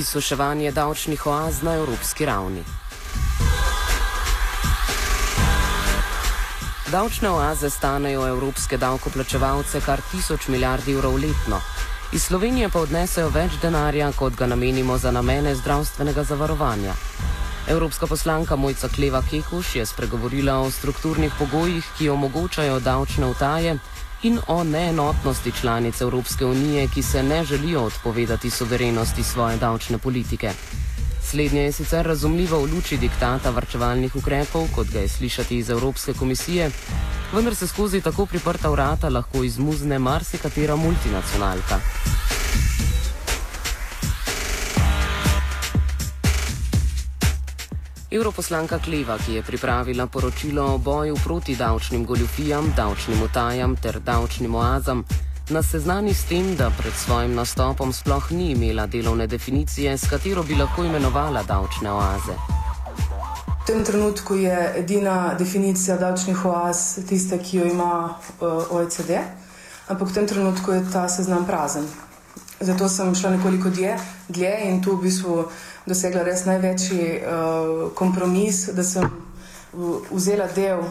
Izsuševanje davčnih oaz na evropski ravni. Davčne oaze stanejo evropske davkoplačevalce kar tisoč milijard evrov letno. Iz Slovenije pa odnesejo več denarja, kot ga namenimo za namene zdravstvenega zavarovanja. Evropska poslanka Mojca Kleva Kekuš je spregovorila o strukturnih pogojih, ki omogočajo davčne utaje in o neenotnosti članic Evropske unije, ki se ne želijo odpovedati soverenosti svoje davčne politike. Slednje je sicer razumljivo v luči diktata varčevalnih ukrepov, kot ga je slišati iz Evropske komisije, vendar se skozi tako priprta vrata lahko izmuzne marsikatera multinacionalka. Europoslanka Kleva, ki je pripravila poročilo o boju proti davčnim goljufijam, davčnim utajam ter davčnim oazam, nas seznani s tem, da pred svojim nastopom sploh ni imela delovne definicije, s katero bi lahko imenovala davčne oaze. V tem trenutku je edina definicija davčnih oaz tista, ki jo ima uh, OECD, ampak v tem trenutku je ta seznam prazen. Zato sem šla nekoliko dlje, dlje in tu v bistvu dosegla res največji uh, kompromis, da sem vzela del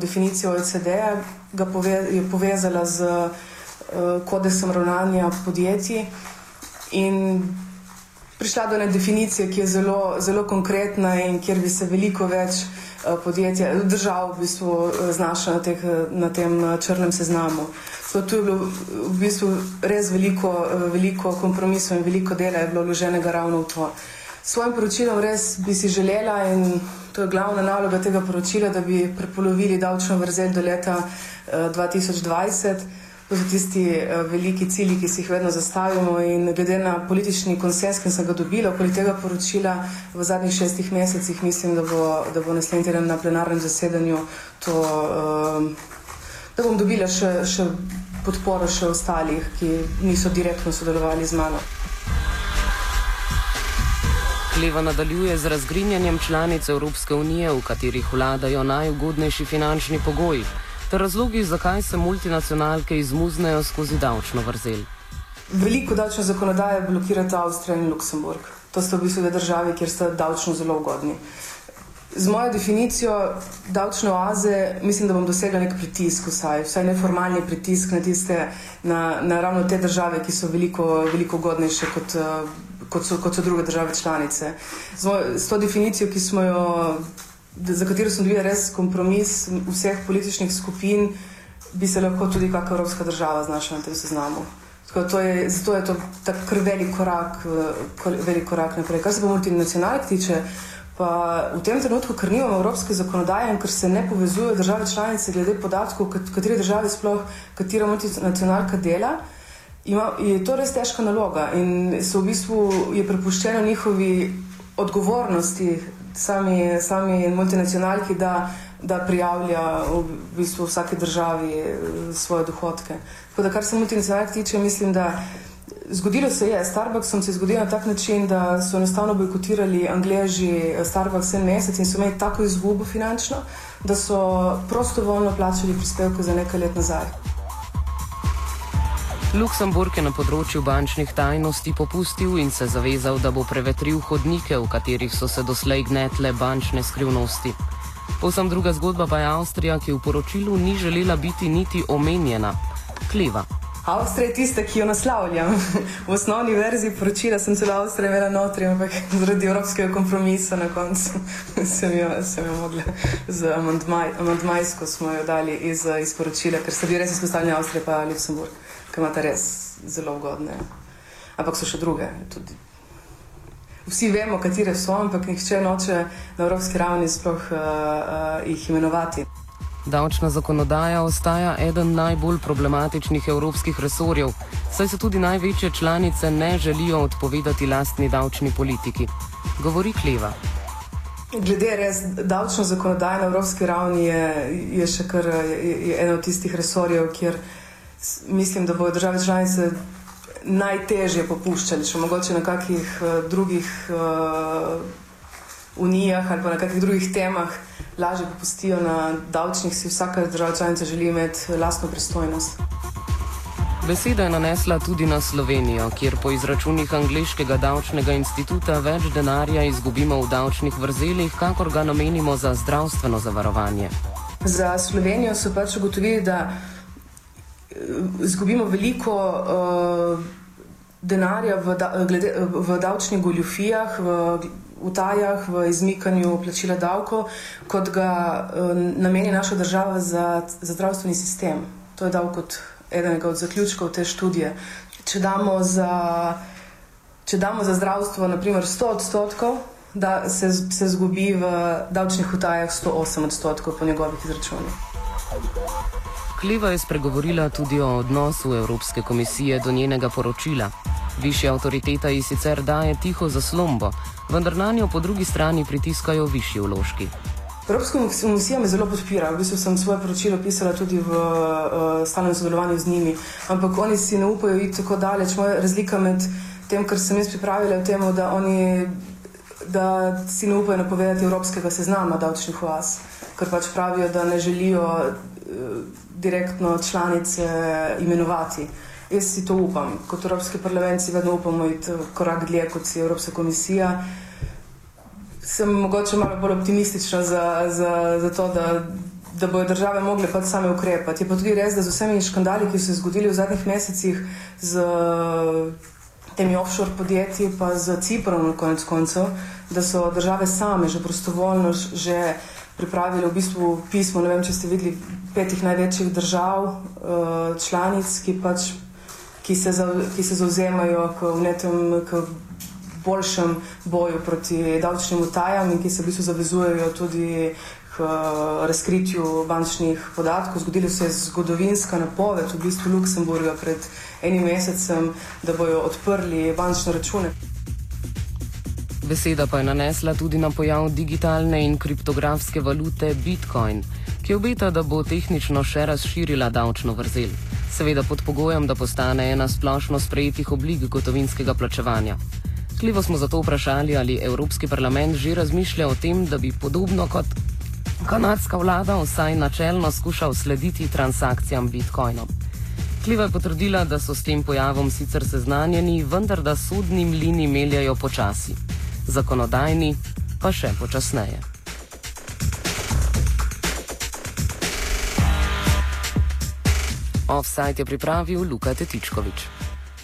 definicije OECD-ja, ga pove, povezala z uh, kodeksom ravnanja podjetij in prišla do ene definicije, ki je zelo, zelo konkretna in kjer bi se veliko več uh, podjetja, držav v bistvu znašla na, teh, na tem črnem seznamu. So tu je bilo v bistvu res veliko, veliko kompromisov in veliko dela je bilo vloženega ravno v to. S svojim poročilom res bi si želela in to je glavna naloga tega poročila, da bi prepolovili davčno vrzel do leta uh, 2020. To so tisti uh, veliki cilji, ki si jih vedno zastavimo in glede na politični konsens, ki sem ga dobila okoli tega poročila v zadnjih šestih mesecih, mislim, da bo, da bo naslednji teden na plenarnem zasedanju to, uh, da bom dobila še, še podporo še ostalih, ki niso direktno sodelovali z mano. Leva nadaljuje z razgrinjanjem članic Evropske unije, v katerih vladajo najugodnejši finančni pogoji, ter razlogi, zakaj se multinacionalke izmuznejo skozi davčno vrzel. Veliko davčne zakonodaje blokirata Avstrija in Luksemburg. To sta v bistvu države, kjer sta davčno zelo ugodni. Z mojo definicijo davčne oaze mislim, da bom dosegla nek pritisk, vsaj, vsaj neformalni pritisk na tiste, na, na ravno te države, ki so veliko, veliko ugodnejše kot. Uh, kot so, kot so druge države članice. Z, moj, z to definicijo, jo, za katero sem dobila res kompromis vseh političnih skupin, bi se lahko tudi kakšna evropska država znašla na tem seznamu. To je, zato je to tako velik korak, velik korak naprej. Kar se pa multinacionalk tiče, pa v tem trenutku, ker nimamo evropske zakonodaje in ker se ne povezujejo države članice glede podatkov, kateri državi sploh, katera multinacionalka dela ima, je to res težka naloga in so v bistvu je prepuščeno njihovi odgovornosti, sami, sami multinacionalki, da, da prijavlja v bistvu vsake državi eh, svoje dohodke. Tako da, kar se multinacionalk tiče, mislim, da. Zgodilo se je, Starbucksom se je zgodilo na tak način, da so enostavno bojkotirali Angleži eh, Starbucks en mesec in so imeli tako izgubo finančno, da so prostovoljno plačali prispevke za nekaj let nazaj. Luksemburg je na področju bančnih tajnosti popustil in se zavezal, da bo prevetril hodnike, v katerih so se doslej gnetle bančne skrivnosti. Povsem druga zgodba pa je Avstrija, ki v poročilu ni želela biti niti omenjena. Kleva. Avstrija je tista, ki jo naslavljam. V osnovni verziji poročila sem celo Avstrijo imela notri, ampak zaradi evropskega kompromisa na koncu sem jo, sem jo mogla z amandmajsko smo jo dali iz, iz poročila, ker so bili res izpostavljeni Avstrija pa Luksemburg ki imate res zelo ugodne. Ampak so še druge. Tudi. Vsi vemo, katere so, ampak nihče noče na evropski ravni sploh uh, uh, jih imenovati. Davčna zakonodaja ostaja eden najbolj problematičnih evropskih resorjev, saj se tudi največje članice ne želijo odpovedati lastni davčni politiki. Govori Kleva. Glede res davčno zakonodajo na evropski ravni je, je še kar je, je eno od tistih resorjev, kjer mislim, da bodo države članice najtežje popuščali, še mogoče na kakih uh, drugih uh, unijah ali pa na kakih drugih temah lažje popustijo na davčnih, si vsaka država članica želi imeti lastno pristojnost. Beseda je nanesla tudi na Slovenijo, kjer po izračunih angliškega davčnega instituta več denarja izgubimo v davčnih vrzelih, kakor ga namenimo za zdravstveno zavarovanje. Za Slovenijo so pač ugotovili, da eh, izgubimo veliko uh, denarja v, da, glede, v davčnih goljufijah, v utajah, v izmikanju plačila davkov, kot ga uh, nameni naša država za, za zdravstveni sistem. To je dal kot enega od zaključkov te študije. Če damo za, če damo za zdravstvo, naprimer, 100 odstotkov, da se, se zgubi v davčnih utajah 108 odstotkov po njegovih izračunih. Kliva je spregovorila tudi o odnosu Evropske komisije do njenega poročila. Višja avtoriteta ji sicer daje tiho zaslombo, vendar na njo po drugi strani pritiskajo višji vložki. Evropska komisija me zelo podpira. V bistvu sem svoje poročilo pisala tudi v uh, stalnem sodelovanju z njimi, ampak oni si ne upajo iti tako daleč. Moja razlika med tem, kar sem jaz pripravila, je v tem, da oni da si ne upajo napovedati evropskega seznama davčnih oaz, ker pač pravijo, da ne želijo uh, direktno članice imenovati. Jaz si to upam. Kot Evropski parlament si vedno upamo iti korak dlje kot si Evropska komisija sem mogoče malo bolj optimistična za, za, za to, da, da bodo države mogle pač same ukrepati. Je pa tudi res, da z vsemi škandali, ki so se zgodili v zadnjih mesecih z temi offshore podjetji, pa z Ciprom na konec koncev, da so države same že prostovoljno že pripravili v bistvu pismo, ne vem, če ste videli, petih največjih držav, eh, članic, ki pač ki se, ki se zauzemajo k vnetem, k boljšem boju proti davčnim utajam in ki se v bistvu zavezujejo tudi razkritju bančnih podatkov. Zgodila se je zgodovinska napoved v bistvu Luksemburga pred enim mesecem, da bojo odprli bančne račune. Beseda pa je nanesla tudi na pojav digitalne in kriptografske valute Bitcoin, ki obeta, da bo tehnično še razširila davčno vrzel. Seveda pod pogojem, da postane ena splošno sprejetih oblik gotovinskega plačevanja. Kljivo smo zato vprašali, ali Evropski parlament že razmišlja o tem, da bi podobno kot kanadska vlada vsaj načelno skušal slediti transakcijam bitcoinov. Kljiva je potrdila, da so s tem pojavom sicer seznanjeni, vendar da sodni mlini meljajo počasi, zakonodajni pa še počasneje. Offside je pripravil Luka Tetičkovič.